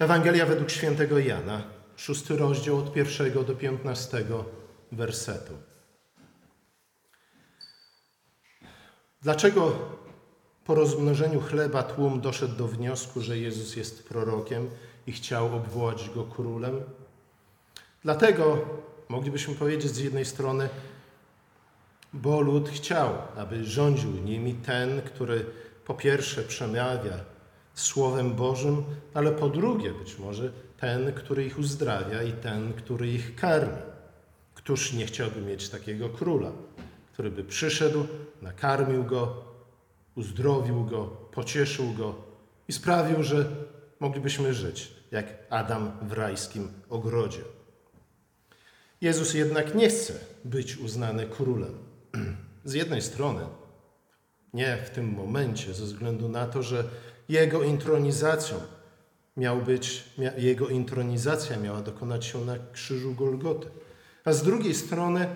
Ewangelia według świętego Jana, szósty rozdział od pierwszego do piętnastego wersetu. Dlaczego po rozmnożeniu chleba tłum doszedł do wniosku, że Jezus jest prorokiem i chciał obwołać go królem? Dlatego moglibyśmy powiedzieć z jednej strony, bo lud chciał, aby rządził nimi ten, który po pierwsze przemawia Słowem Bożym, ale po drugie być może ten, który ich uzdrawia i ten, który ich karmi. Któż nie chciałby mieć takiego króla, który by przyszedł, nakarmił go, uzdrowił go, pocieszył go i sprawił, że moglibyśmy żyć jak Adam w rajskim ogrodzie. Jezus jednak nie chce być uznany królem. Z jednej strony, nie w tym momencie, ze względu na to, że jego intronizacją miał być, jego intronizacja miała dokonać się na krzyżu Golgoty. A z drugiej strony,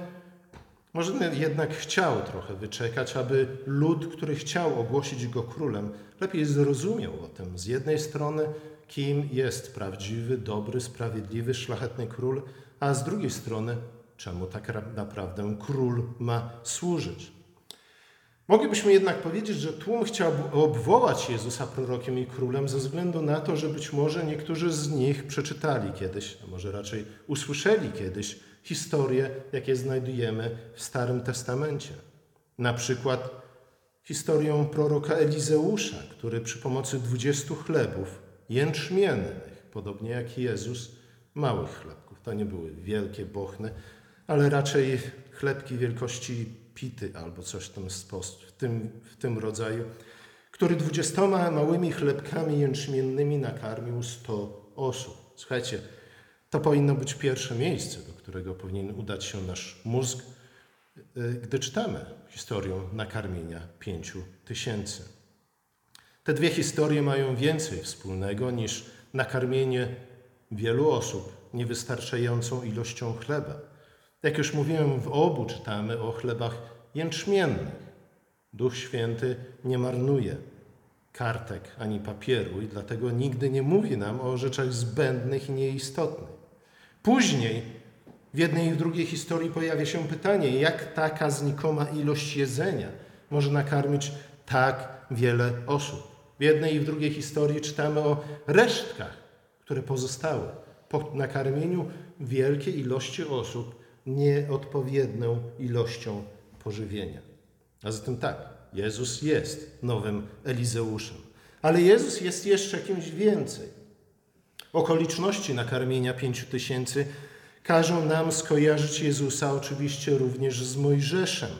może jednak chciał trochę wyczekać, aby lud, który chciał ogłosić go królem, lepiej zrozumiał o tym. Z jednej strony, kim jest prawdziwy, dobry, sprawiedliwy, szlachetny król, a z drugiej strony, czemu tak naprawdę król ma służyć. Moglibyśmy jednak powiedzieć, że tłum chciał obwołać Jezusa prorokiem i królem ze względu na to, że być może niektórzy z nich przeczytali kiedyś, a może raczej usłyszeli kiedyś historie, jakie znajdujemy w Starym Testamencie. Na przykład historię proroka Elizeusza, który przy pomocy dwudziestu chlebów jęczmiennych, podobnie jak Jezus, małych chlebków, to nie były wielkie, bochne, ale raczej chlebki wielkości pity albo coś w tym, w tym, w tym rodzaju, który dwudziestoma małymi chlebkami jęczmiennymi nakarmił sto osób. Słuchajcie, to powinno być pierwsze miejsce, do którego powinien udać się nasz mózg, y, gdy czytamy historię nakarmienia pięciu tysięcy. Te dwie historie mają więcej wspólnego niż nakarmienie wielu osób niewystarczającą ilością chleba. Jak już mówiłem, w obu czytamy o chlebach jęczmiennych. Duch Święty nie marnuje kartek ani papieru i dlatego nigdy nie mówi nam o rzeczach zbędnych i nieistotnych. Później w jednej i w drugiej historii pojawia się pytanie, jak taka znikoma ilość jedzenia może nakarmić tak wiele osób. W jednej i w drugiej historii czytamy o resztkach, które pozostały po nakarmieniu wielkiej ilości osób nieodpowiednią ilością pożywienia. A zatem tak, Jezus jest nowym Elizeuszem. Ale Jezus jest jeszcze kimś więcej. Okoliczności nakarmienia pięciu tysięcy każą nam skojarzyć Jezusa oczywiście również z Mojżeszem.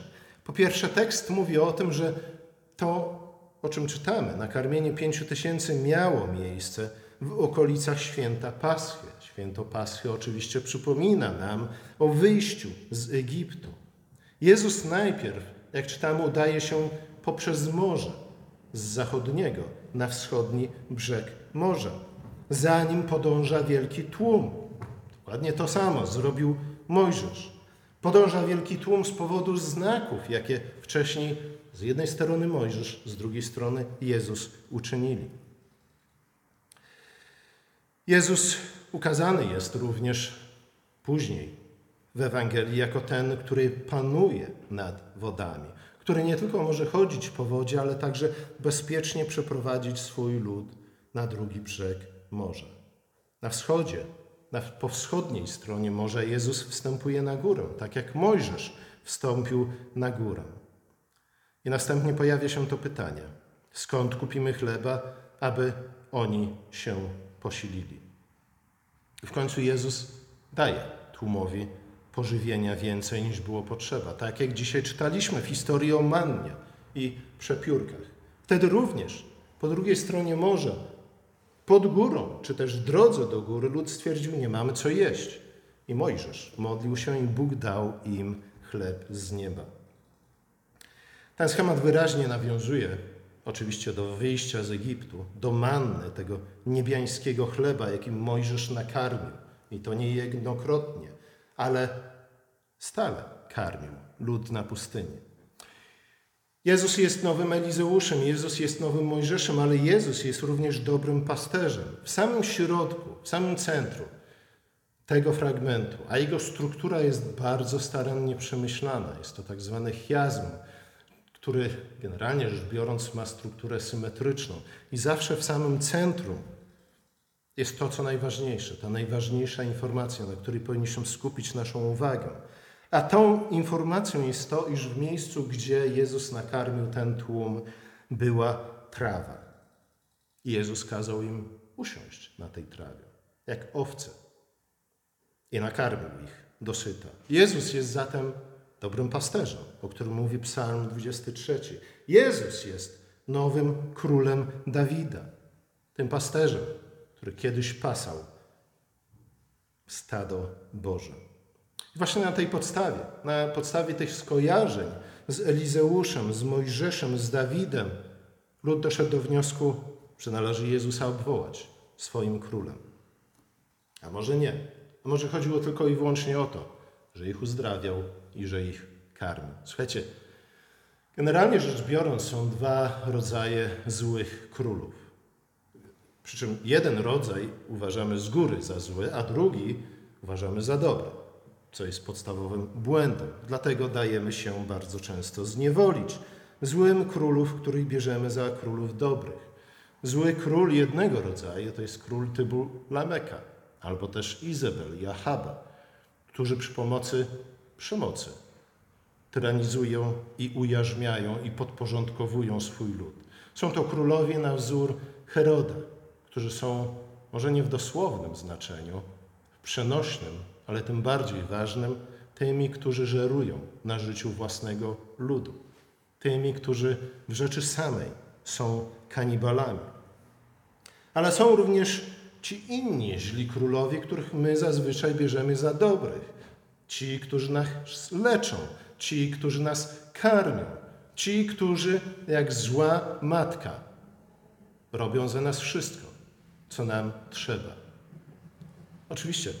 Po pierwsze, tekst mówi o tym, że to, o czym czytamy, nakarmienie pięciu tysięcy miało miejsce w okolicach święta Paschy. Święto Paschy oczywiście przypomina nam o wyjściu z Egiptu. Jezus najpierw, jak czytamy, udaje się poprzez morze z zachodniego na wschodni brzeg morza. Za nim podąża wielki tłum. Dokładnie to samo zrobił Mojżesz. Podąża wielki tłum z powodu znaków, jakie wcześniej z jednej strony Mojżesz, z drugiej strony Jezus uczynili. Jezus ukazany jest również później w Ewangelii jako ten, który panuje nad wodami, który nie tylko może chodzić po wodzie, ale także bezpiecznie przeprowadzić swój lud na drugi brzeg morza. Na wschodzie, na, po wschodniej stronie morza Jezus wstępuje na górę, tak jak Mojżesz wstąpił na górę. I następnie pojawia się to pytanie: skąd kupimy chleba, aby oni się posilili? W końcu Jezus daje tłumowi pożywienia więcej niż było potrzeba. Tak jak dzisiaj czytaliśmy w historii o mannie i przepiórkach. Wtedy również po drugiej stronie morza, pod górą, czy też drodze do góry, lud stwierdził, nie mamy co jeść. I Mojżesz modlił się i Bóg dał im chleb z nieba. Ten schemat wyraźnie nawiązuje oczywiście do wyjścia z Egiptu, do manny, tego niebiańskiego chleba, jakim Mojżesz nakarmił. I to nie jednokrotnie, ale stale karmił lud na pustyni. Jezus jest nowym Elizeuszem, Jezus jest nowym Mojżeszem, ale Jezus jest również dobrym pasterzem. W samym środku, w samym centrum tego fragmentu, a jego struktura jest bardzo starannie przemyślana. Jest to tak zwany chiasm, który generalnie rzecz biorąc ma strukturę symetryczną. I zawsze w samym centrum jest to, co najważniejsze, ta najważniejsza informacja, na której powinniśmy skupić naszą uwagę. A tą informacją jest to, iż w miejscu, gdzie Jezus nakarmił ten tłum, była trawa. I Jezus kazał im usiąść na tej trawie, jak owce. I nakarmił ich dosyta. Jezus jest zatem dobrym pasterzem, o którym mówi Psalm 23. Jezus jest nowym królem Dawida, tym pasterzem, który kiedyś pasał stado Boże. I właśnie na tej podstawie, na podstawie tych skojarzeń z Elizeuszem, z Mojżeszem, z Dawidem, lud doszedł do wniosku, że należy Jezusa obwołać swoim królem. A może nie. A może chodziło tylko i wyłącznie o to, że ich uzdrawiał i że ich karmił. Słuchajcie, generalnie rzecz biorąc, są dwa rodzaje złych królów. Przy czym jeden rodzaj uważamy z góry za zły, a drugi uważamy za dobry, co jest podstawowym błędem. Dlatego dajemy się bardzo często zniewolić złym królów, których bierzemy za królów dobrych. Zły król jednego rodzaju to jest król typu Lameka, albo też Izabel i Ahaba, którzy przy pomocy przemocy tyranizują i ujarzmiają i podporządkowują swój lud. Są to królowie na wzór Heroda, którzy są może nie w dosłownym znaczeniu, w przenośnym, ale tym bardziej ważnym, tymi, którzy żerują na życiu własnego ludu, tymi, którzy w rzeczy samej są kanibalami. Ale są również ci inni źli królowie, których my zazwyczaj bierzemy za dobrych, ci, którzy nas leczą, ci, którzy nas karmią, ci, którzy jak zła matka robią za nas wszystko, co nam trzeba. Oczywiście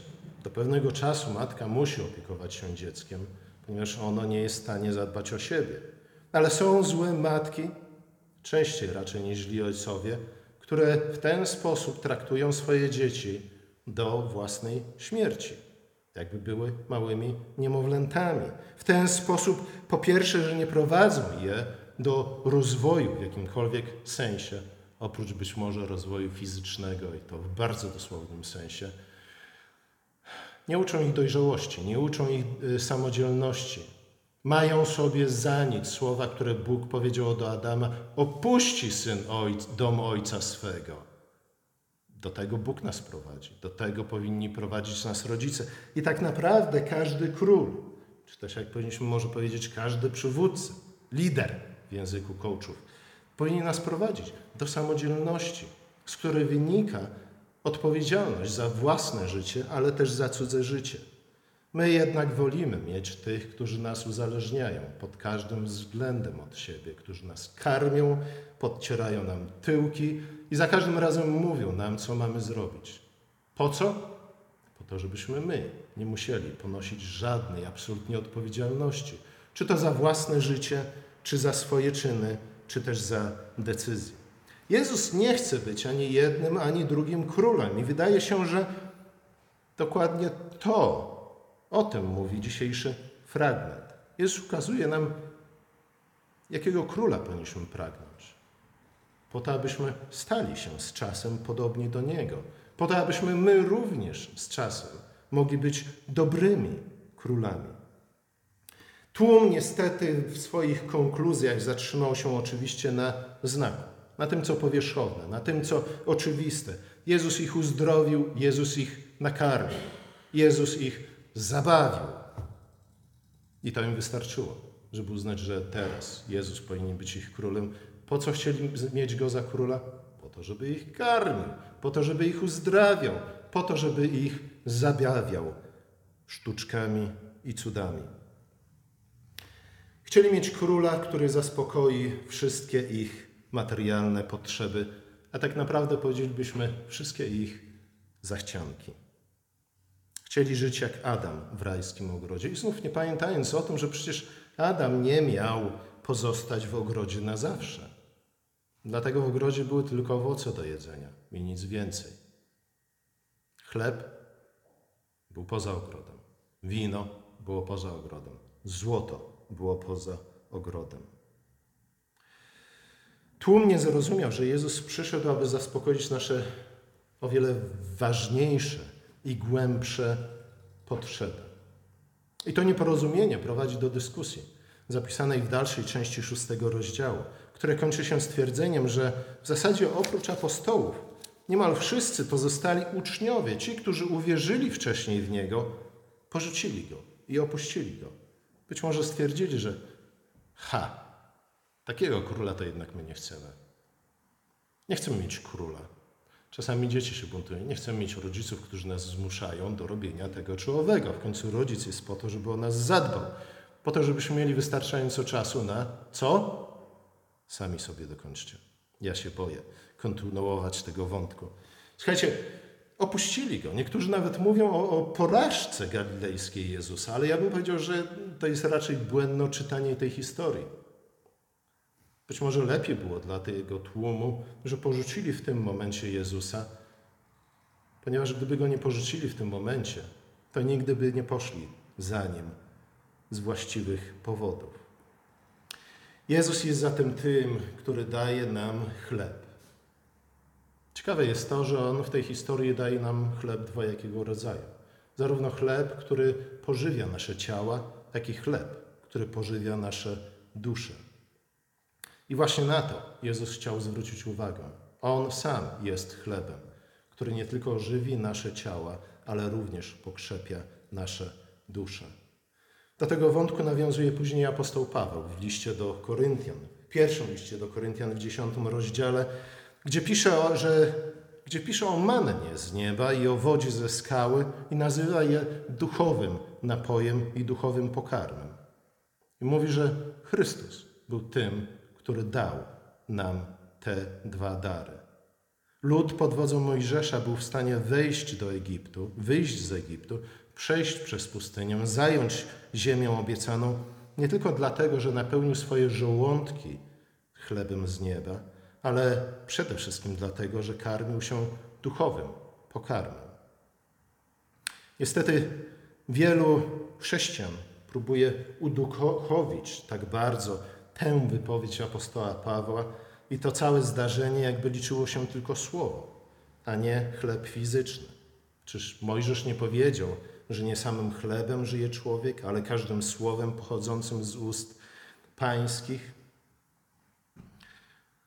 do pewnego czasu matka musi opiekować się dzieckiem, ponieważ ono nie jest w stanie zadbać o siebie. Ale są złe matki, częściej raczej niż źli ojcowie, które w ten sposób traktują swoje dzieci do własnej śmierci, jakby były małymi niemowlętami. W ten sposób, po pierwsze, że nie prowadzą je do rozwoju w jakimkolwiek sensie, oprócz być może rozwoju fizycznego i to w bardzo dosłownym sensie. Nie uczą ich dojrzałości, nie uczą ich y, samodzielności. Mają sobie za nic słowa, które Bóg powiedział do Adama: Opuści syn ojc, dom ojca swego. Do tego Bóg nas prowadzi, do tego powinni prowadzić nas rodzice. I tak naprawdę każdy król, czy też jak powinniśmy może powiedzieć, każdy przywódca, lider w języku coachów, powinien nas prowadzić do samodzielności, z której wynika odpowiedzialność za własne życie, ale też za cudze życie. My jednak wolimy mieć tych, którzy nas uzależniają pod każdym względem od siebie, którzy nas karmią, podcierają nam tyłki i za każdym razem mówią nam, co mamy zrobić. Po co? Po to, żebyśmy my nie musieli ponosić żadnej absolutnie odpowiedzialności, czy to za własne życie, czy za swoje czyny, czy też za decyzje. Jezus nie chce być ani jednym, ani drugim królem i wydaje się, że dokładnie to o tym mówi dzisiejszy fragment. Jezus ukazuje nam, jakiego króla powinniśmy pragnąć. Po to, abyśmy stali się z czasem podobni do Niego. Po to, abyśmy my również z czasem mogli być dobrymi królami. Tłum niestety w swoich konkluzjach zatrzymał się oczywiście na znaku, na tym, co powierzchowne, na tym, co oczywiste. Jezus ich uzdrowił, Jezus ich nakarmił, Jezus ich zabawił. I to im wystarczyło, żeby uznać, że teraz Jezus powinien być ich królem. Po co chcieli mieć go za króla? Po to, żeby ich karmił, po to, żeby ich uzdrawiał, po to, żeby ich zabawiał sztuczkami i cudami. Chcieli mieć króla, który zaspokoi wszystkie ich materialne potrzeby, a tak naprawdę powiedzielibyśmy wszystkie ich zachcianki. Chcieli żyć jak Adam w rajskim ogrodzie. I znów nie pamiętając o tym, że przecież Adam nie miał pozostać w ogrodzie na zawsze. Dlatego w ogrodzie były tylko owoce do jedzenia i nic więcej. Chleb był poza ogrodem, wino było poza ogrodem, złoto było poza ogrodem. Tłum nie zrozumiał, że Jezus przyszedł, aby zaspokoić nasze o wiele ważniejsze i głębsze potrzeby. I to nieporozumienie prowadzi do dyskusji zapisanej w dalszej części szóstego rozdziału, które kończy się stwierdzeniem, że w zasadzie oprócz apostołów niemal wszyscy pozostali uczniowie, ci, którzy uwierzyli wcześniej w Niego, porzucili Go i opuścili Go. Być może stwierdzili, że ha, takiego króla to jednak my nie chcemy. Nie chcemy mieć króla. Czasami dzieci się buntują. Nie chcemy mieć rodziców, którzy nas zmuszają do robienia tego czy owego. W końcu rodzic jest po to, żeby o nas zadbał. Po to, żebyśmy mieli wystarczająco czasu na co? Sami sobie dokończcie. Ja się boję kontynuować tego wątku. Słuchajcie, opuścili go. Niektórzy nawet mówią o, o porażce galilejskiej Jezusa, ale ja bym powiedział, że to jest raczej błędne czytanie tej historii. Być może lepiej było dla tego tłumu, że porzucili w tym momencie Jezusa, ponieważ gdyby go nie porzucili w tym momencie, to nigdy by nie poszli za nim z właściwych powodów. Jezus jest zatem tym, który daje nam chleb. Ciekawe jest to, że On w tej historii daje nam chleb dwojakiego rodzaju. Zarówno chleb, który pożywia nasze ciała, jak i chleb, który pożywia nasze dusze. I właśnie na to Jezus chciał zwrócić uwagę. On sam jest chlebem, który nie tylko żywi nasze ciała, ale również pokrzepia nasze dusze. Do tego wątku nawiązuje później apostoł Paweł w liście do Koryntian, w pierwszym liście do Koryntian w dziesiątym rozdziale, gdzie pisze, że, gdzie pisze o mannie z nieba i o wodzie ze skały i nazywa je duchowym napojem i duchowym pokarmem. I mówi, że Chrystus był tym, który dał nam te dwa dary. Lud pod wodzą Mojżesza był w stanie wejść do Egiptu, wyjść z Egiptu, przejść przez pustynię, zająć ziemię obiecaną, nie tylko dlatego, że napełnił swoje żołądki chlebem z nieba, ale przede wszystkim dlatego, że karmił się duchowym pokarmem. Niestety wielu chrześcijan próbuje uduchowić tak bardzo tę wypowiedź apostoła Pawła i to całe zdarzenie, jakby liczyło się tylko słowo, a nie chleb fizyczny. Czyż Mojżesz nie powiedział, że nie samym chlebem żyje człowiek, ale każdym słowem pochodzącym z ust pańskich?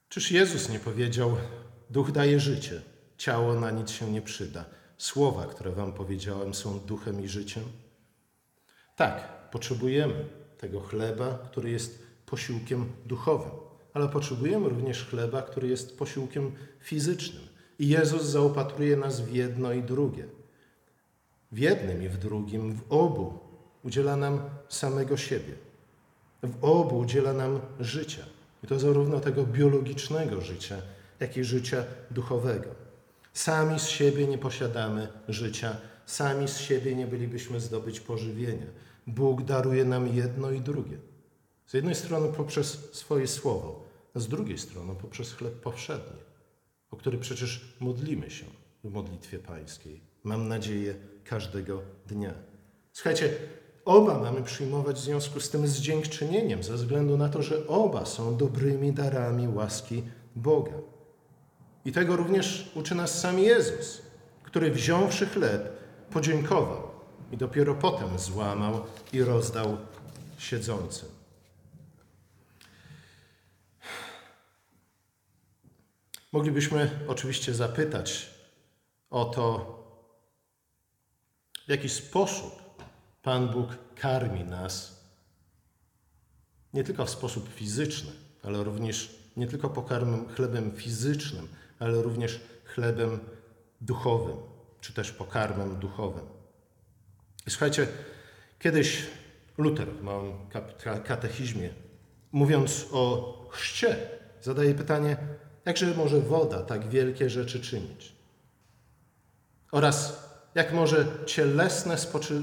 Czyż Jezus nie powiedział: Duch daje życie, ciało na nic się nie przyda. Słowa, które Wam powiedziałem, są duchem i życiem? Tak, potrzebujemy tego chleba, który jest posiłkiem duchowym, ale potrzebujemy również chleba, który jest posiłkiem fizycznym. I Jezus zaopatruje nas w jedno i drugie. W jednym i w drugim, w obu udziela nam samego siebie. W obu udziela nam życia. I to zarówno tego biologicznego życia, jak i życia duchowego. Sami z siebie nie posiadamy życia, sami z siebie nie bylibyśmy zdobyć pożywienia. Bóg daruje nam jedno i drugie. Z jednej strony poprzez swoje słowo, a z drugiej strony poprzez chleb powszedni, o który przecież modlimy się w modlitwie pańskiej. Mam nadzieję każdego dnia. Słuchajcie, oba mamy przyjmować w związku z tym z dziękczynieniem, ze względu na to, że oba są dobrymi darami łaski Boga. I tego również uczy nas sam Jezus, który wziąwszy chleb, podziękował i dopiero potem złamał i rozdał siedzącym. Moglibyśmy oczywiście zapytać o to, w jaki sposób Pan Bóg karmi nas, nie tylko w sposób fizyczny, ale również nie tylko pokarmem, chlebem fizycznym, ale również chlebem duchowym, czy też pokarmem duchowym. I słuchajcie, kiedyś Luter w małym katechizmie, mówiąc o chrzcie, zadaje pytanie, Jakże może woda tak wielkie rzeczy czynić? Oraz jak może cielesne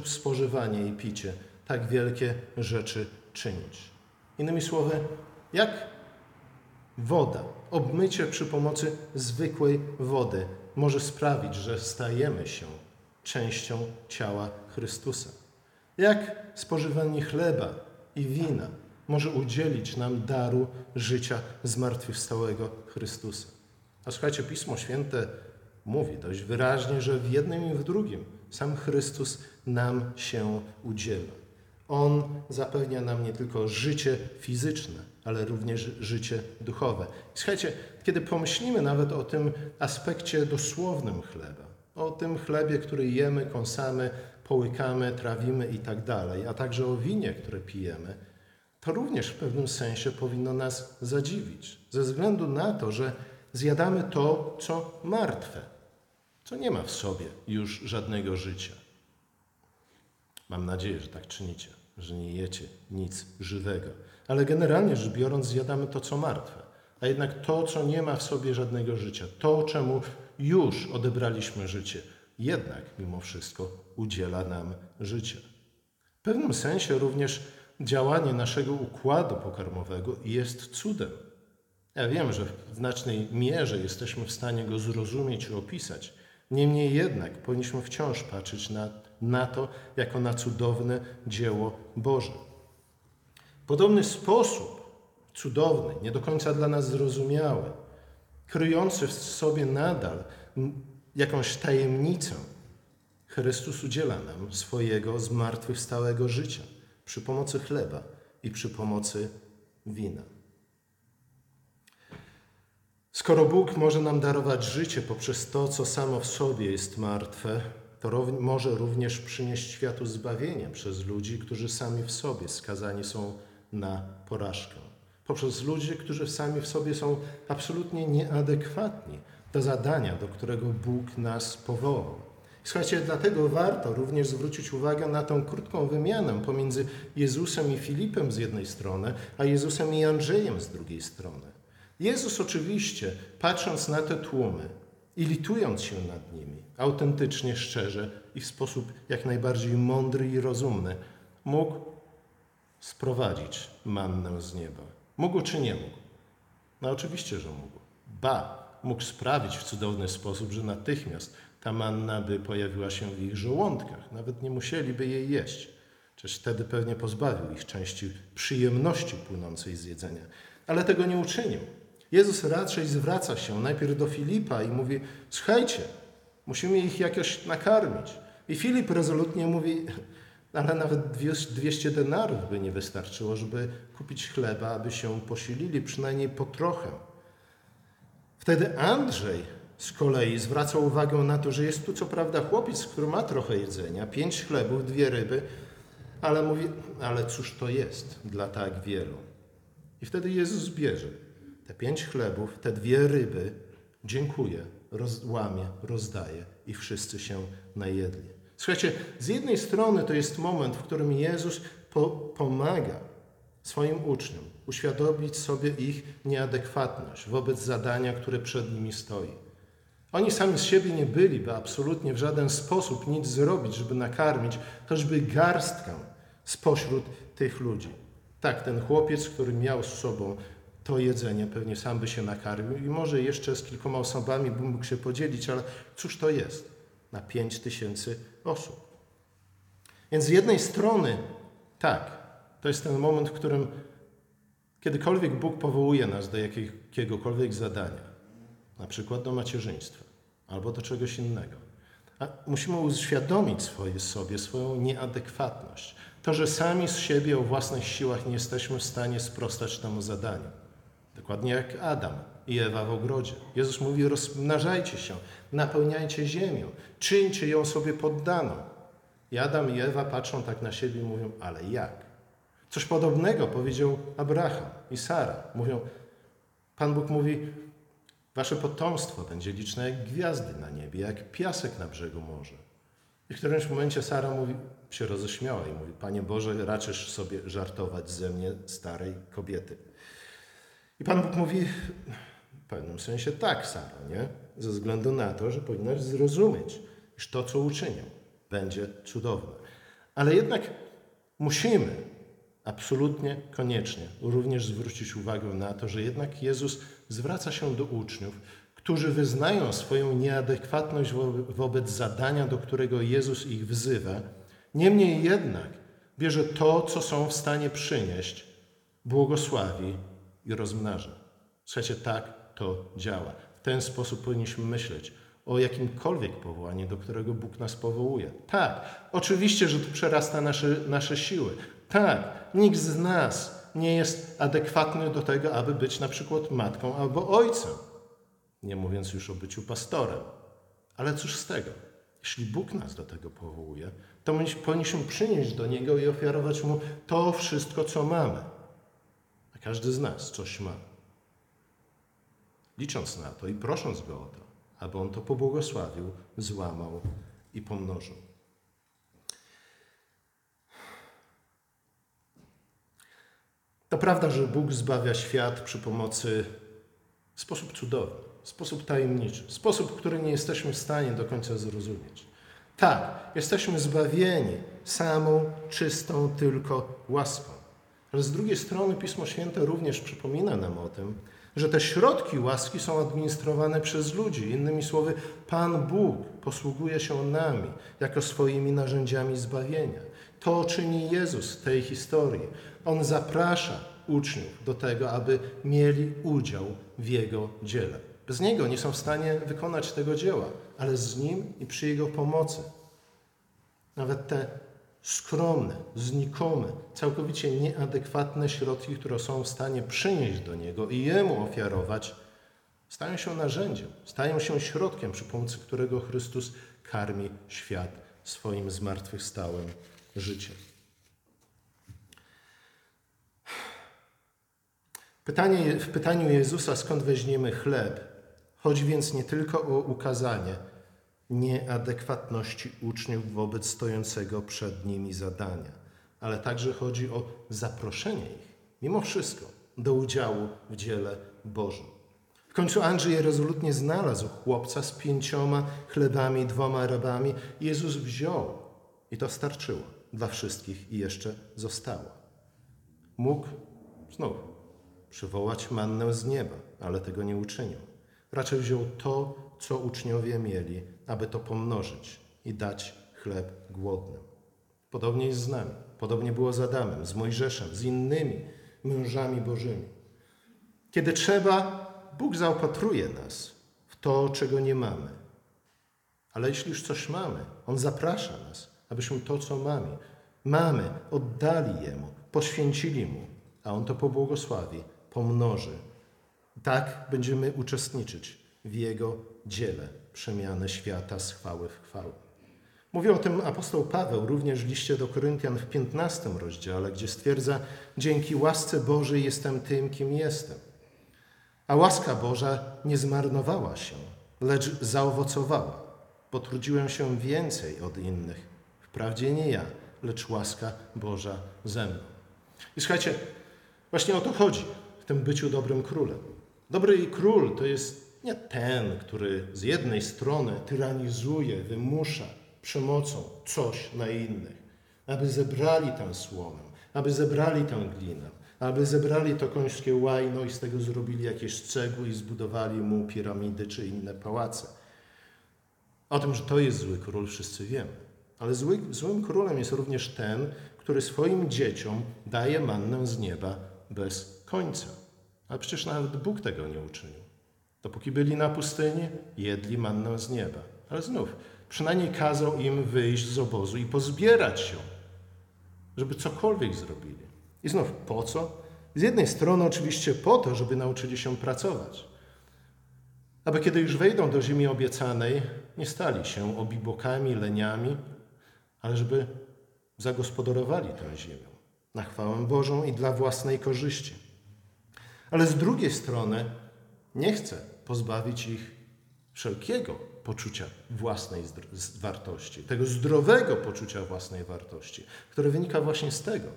spożywanie i picie tak wielkie rzeczy czynić? Innymi słowy, jak woda, obmycie przy pomocy zwykłej wody może sprawić, że stajemy się częścią ciała Chrystusa. Jak spożywanie chleba i wina może udzielić nam daru życia zmartwychwstałego Chrystusa. A słuchajcie, Pismo Święte mówi dość wyraźnie, że w jednym i w drugim sam Chrystus nam się udziela. On zapewnia nam nie tylko życie fizyczne, ale również życie duchowe. Słuchajcie, kiedy pomyślimy nawet o tym aspekcie dosłownym chleba, o tym chlebie, który jemy, kąsamy, połykamy, trawimy i tak dalej, a także o winie, które pijemy, to również w pewnym sensie powinno nas zadziwić, ze względu na to, że zjadamy to, co martwe, co nie ma w sobie już żadnego życia. Mam nadzieję, że tak czynicie, że nie jecie nic żywego. Ale generalnie rzecz biorąc, zjadamy to, co martwe. A jednak to, co nie ma w sobie żadnego życia, to, czemu już odebraliśmy życie, jednak mimo wszystko udziela nam życia. W pewnym sensie również działanie naszego układu pokarmowego jest cudem. Ja wiem, że w znacznej mierze jesteśmy w stanie go zrozumieć i opisać. Niemniej jednak powinniśmy wciąż patrzeć na, na to jako na cudowne dzieło Boże. Podobny sposób, cudowny, nie do końca dla nas zrozumiały, kryjący w sobie nadal jakąś tajemnicę, Chrystus udziela nam swojego zmartwychwstałego życia przy pomocy chleba i przy pomocy wina. Skoro Bóg może nam darować życie poprzez to, co samo w sobie jest martwe, to może również przynieść światu zbawienie przez ludzi, którzy sami w sobie skazani są na porażkę. Poprzez ludzi, którzy sami w sobie są absolutnie nieadekwatni do zadania, do którego Bóg nas powołał. Słuchajcie, dlatego warto również zwrócić uwagę na tą krótką wymianę pomiędzy Jezusem i Filipem z jednej strony, a Jezusem i Andrzejem z drugiej strony. Jezus oczywiście, patrząc na te tłumy i litując się nad nimi, autentycznie, szczerze i w sposób jak najbardziej mądry i rozumny, mógł sprowadzić mannę z nieba. Mógł czy nie mógł? No oczywiście, że mógł. Ba, mógł sprawić w cudowny sposób, że natychmiast ta manna by pojawiła się w ich żołądkach. Nawet nie musieliby jej jeść. Przecież wtedy pewnie pozbawił ich części przyjemności płynącej z jedzenia. Ale tego nie uczynił. Jezus raczej zwraca się najpierw do Filipa i mówi: Słuchajcie, musimy ich jakoś nakarmić. I Filip rezolutnie mówi: Ale nawet 200 denarów by nie wystarczyło, żeby kupić chleba, aby się posilili, przynajmniej po trochę. Wtedy Andrzej z kolei zwraca uwagę na to, że jest tu co prawda chłopiec, który ma trochę jedzenia, pięć chlebów, dwie ryby, ale mówi, ale cóż to jest dla tak wielu? I wtedy Jezus bierze te pięć chlebów, te dwie ryby, dziękuję, rozłamie, rozdaje i wszyscy się najedli. Słuchajcie, z jednej strony to jest moment, w którym Jezus po pomaga swoim uczniom uświadomić sobie ich nieadekwatność wobec zadania, które przed nimi stoi. Oni sami z siebie nie byliby absolutnie w żaden sposób nic zrobić, żeby nakarmić choćby garstkę spośród tych ludzi. Tak, ten chłopiec, który miał z sobą to jedzenie, pewnie sam by się nakarmił i może jeszcze z kilkoma osobami by mógł się podzielić, ale cóż to jest na pięć tysięcy osób? Więc z jednej strony, tak, to jest ten moment, w którym kiedykolwiek Bóg powołuje nas do jakiegokolwiek zadania, na przykład do macierzyństwa albo do czegoś innego. A musimy uświadomić swoje, sobie swoją nieadekwatność. To, że sami z siebie o własnych siłach nie jesteśmy w stanie sprostać temu zadaniu. Dokładnie jak Adam i Ewa w ogrodzie. Jezus mówi: rozmnażajcie się, napełniajcie ziemię, czyńcie ją sobie poddaną. I Adam i Ewa patrzą tak na siebie i mówią: Ale jak? Coś podobnego powiedział Abraham i Sara. Mówią, Pan Bóg mówi: Wasze potomstwo będzie liczne jak gwiazdy na niebie, jak piasek na brzegu morza. I w którymś momencie Sara mówi, się roześmiała i mówi: Panie Boże, raczysz sobie żartować ze mnie, starej kobiety. I Pan Bóg mówi, w pewnym sensie tak, Sara, nie? Ze względu na to, że powinnaś zrozumieć, iż to, co uczynię, będzie cudowne. Ale jednak musimy absolutnie koniecznie również zwrócić uwagę na to, że jednak Jezus zwraca się do uczniów, którzy wyznają swoją nieadekwatność wobec zadania, do którego Jezus ich wzywa. Niemniej jednak bierze to, co są w stanie przynieść, błogosławi i rozmnaża. Słuchajcie, tak to działa. W ten sposób powinniśmy myśleć o jakimkolwiek powołaniu, do którego Bóg nas powołuje. Tak, oczywiście, że to przerasta nasze, nasze siły. Tak, nikt z nas nie jest adekwatny do tego, aby być na przykład matką albo ojcem. Nie mówiąc już o byciu pastorem. Ale cóż z tego? Jeśli Bóg nas do tego powołuje, to my powinniśmy przynieść do Niego i ofiarować Mu to wszystko, co mamy. Każdy z nas coś ma. Licząc na to i prosząc Go o to, aby On to pobłogosławił, złamał i pomnożył. To prawda, że Bóg zbawia świat przy pomocy w sposób cudowny, w sposób tajemniczy, w sposób, który nie jesteśmy w stanie do końca zrozumieć. Tak, jesteśmy zbawieni samą czystą tylko łaską. Ale z drugiej strony Pismo Święte również przypomina nam o tym, że te środki łaski są administrowane przez ludzi. Innymi słowy, Pan Bóg posługuje się nami jako swoimi narzędziami zbawienia. To czyni Jezus w tej historii. On zaprasza uczniów do tego, aby mieli udział w Jego dziele. Bez Niego nie są w stanie wykonać tego dzieła, ale z Nim i przy Jego pomocy. Nawet te skromne, znikome, całkowicie nieadekwatne środki, które są w stanie przynieść do Niego i Jemu ofiarować, stają się narzędziem, stają się środkiem, przy pomocy którego Chrystus karmi świat swoim zmartwychwstałym życiem. Pytanie, w pytaniu Jezusa, skąd weźmiemy chleb, chodzi więc nie tylko o ukazanie nieadekwatności uczniów wobec stojącego przed nimi zadania, ale także chodzi o zaproszenie ich, mimo wszystko, do udziału w dziele Bożym. W końcu Andrzej rezolutnie znalazł chłopca z pięcioma chlebami dwoma rybami. Jezus wziął i to starczyło dla wszystkich i jeszcze zostało. Mógł znów przywołać mannę z nieba, ale tego nie uczynił. Raczej wziął to, co uczniowie mieli, aby to pomnożyć i dać chleb głodnym. Podobnie jest z nami. Podobnie było z Adamem, z Mojżeszem, z innymi mężami Bożymi. Kiedy trzeba, Bóg zaopatruje nas w to, czego nie mamy. Ale jeśli już coś mamy, On zaprasza nas, abyśmy to, co mamy, mamy, oddali Jemu, poświęcili Mu, a On to pobłogosławi, pomnoży. Tak będziemy uczestniczyć w Jego dziele przemiany świata z chwały w chwałę. Mówi o tym apostoł Paweł również w liście do Koryntian w 15 rozdziale, gdzie stwierdza: Dzięki łasce Bożej jestem tym, kim jestem. A łaska Boża nie zmarnowała się, lecz zaowocowała. Potrudziłem się więcej od innych. Wprawdzie nie ja, lecz łaska Boża ze mną. I słuchajcie, właśnie o to chodzi w tym byciu dobrym królem. Dobry król to jest nie ten, który z jednej strony tyranizuje, wymusza przemocą coś na innych, aby zebrali tę słomę, aby zebrali tę glinę, aby zebrali to końskie łajno i z tego zrobili jakieś cegły i zbudowali mu piramidy czy inne pałace. O tym, że to jest zły król, wszyscy wiemy. Ale zły, złym królem jest również ten, który swoim dzieciom daje mannę z nieba bez końca. Ale przecież nawet Bóg tego nie uczynił. Dopóki byli na pustyni, jedli mannę z nieba. Ale znów, przynajmniej kazał im wyjść z obozu i pozbierać się, żeby cokolwiek zrobili. I znów, po co? Z jednej strony oczywiście po to, żeby nauczyli się pracować. Aby kiedy już wejdą do ziemi obiecanej, nie stali się obibokami, leniami, ale żeby zagospodarowali tę ziemię na chwałę Bożą i dla własnej korzyści. Ale z drugiej strony nie chce pozbawić ich wszelkiego poczucia własnej wartości, tego zdrowego poczucia własnej wartości, które wynika właśnie z tego,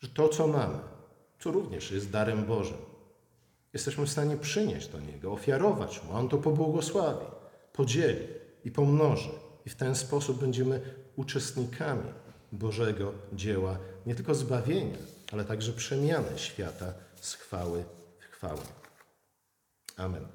że to, co mamy, co również jest darem Bożym, jesteśmy w stanie przynieść do Niego, ofiarować Mu, a On to pobłogosławi, podzieli i pomnoży. I w ten sposób będziemy uczestnikami Bożego dzieła, nie tylko zbawienia, ale także przemiany świata z chwały w chwałę. Amen.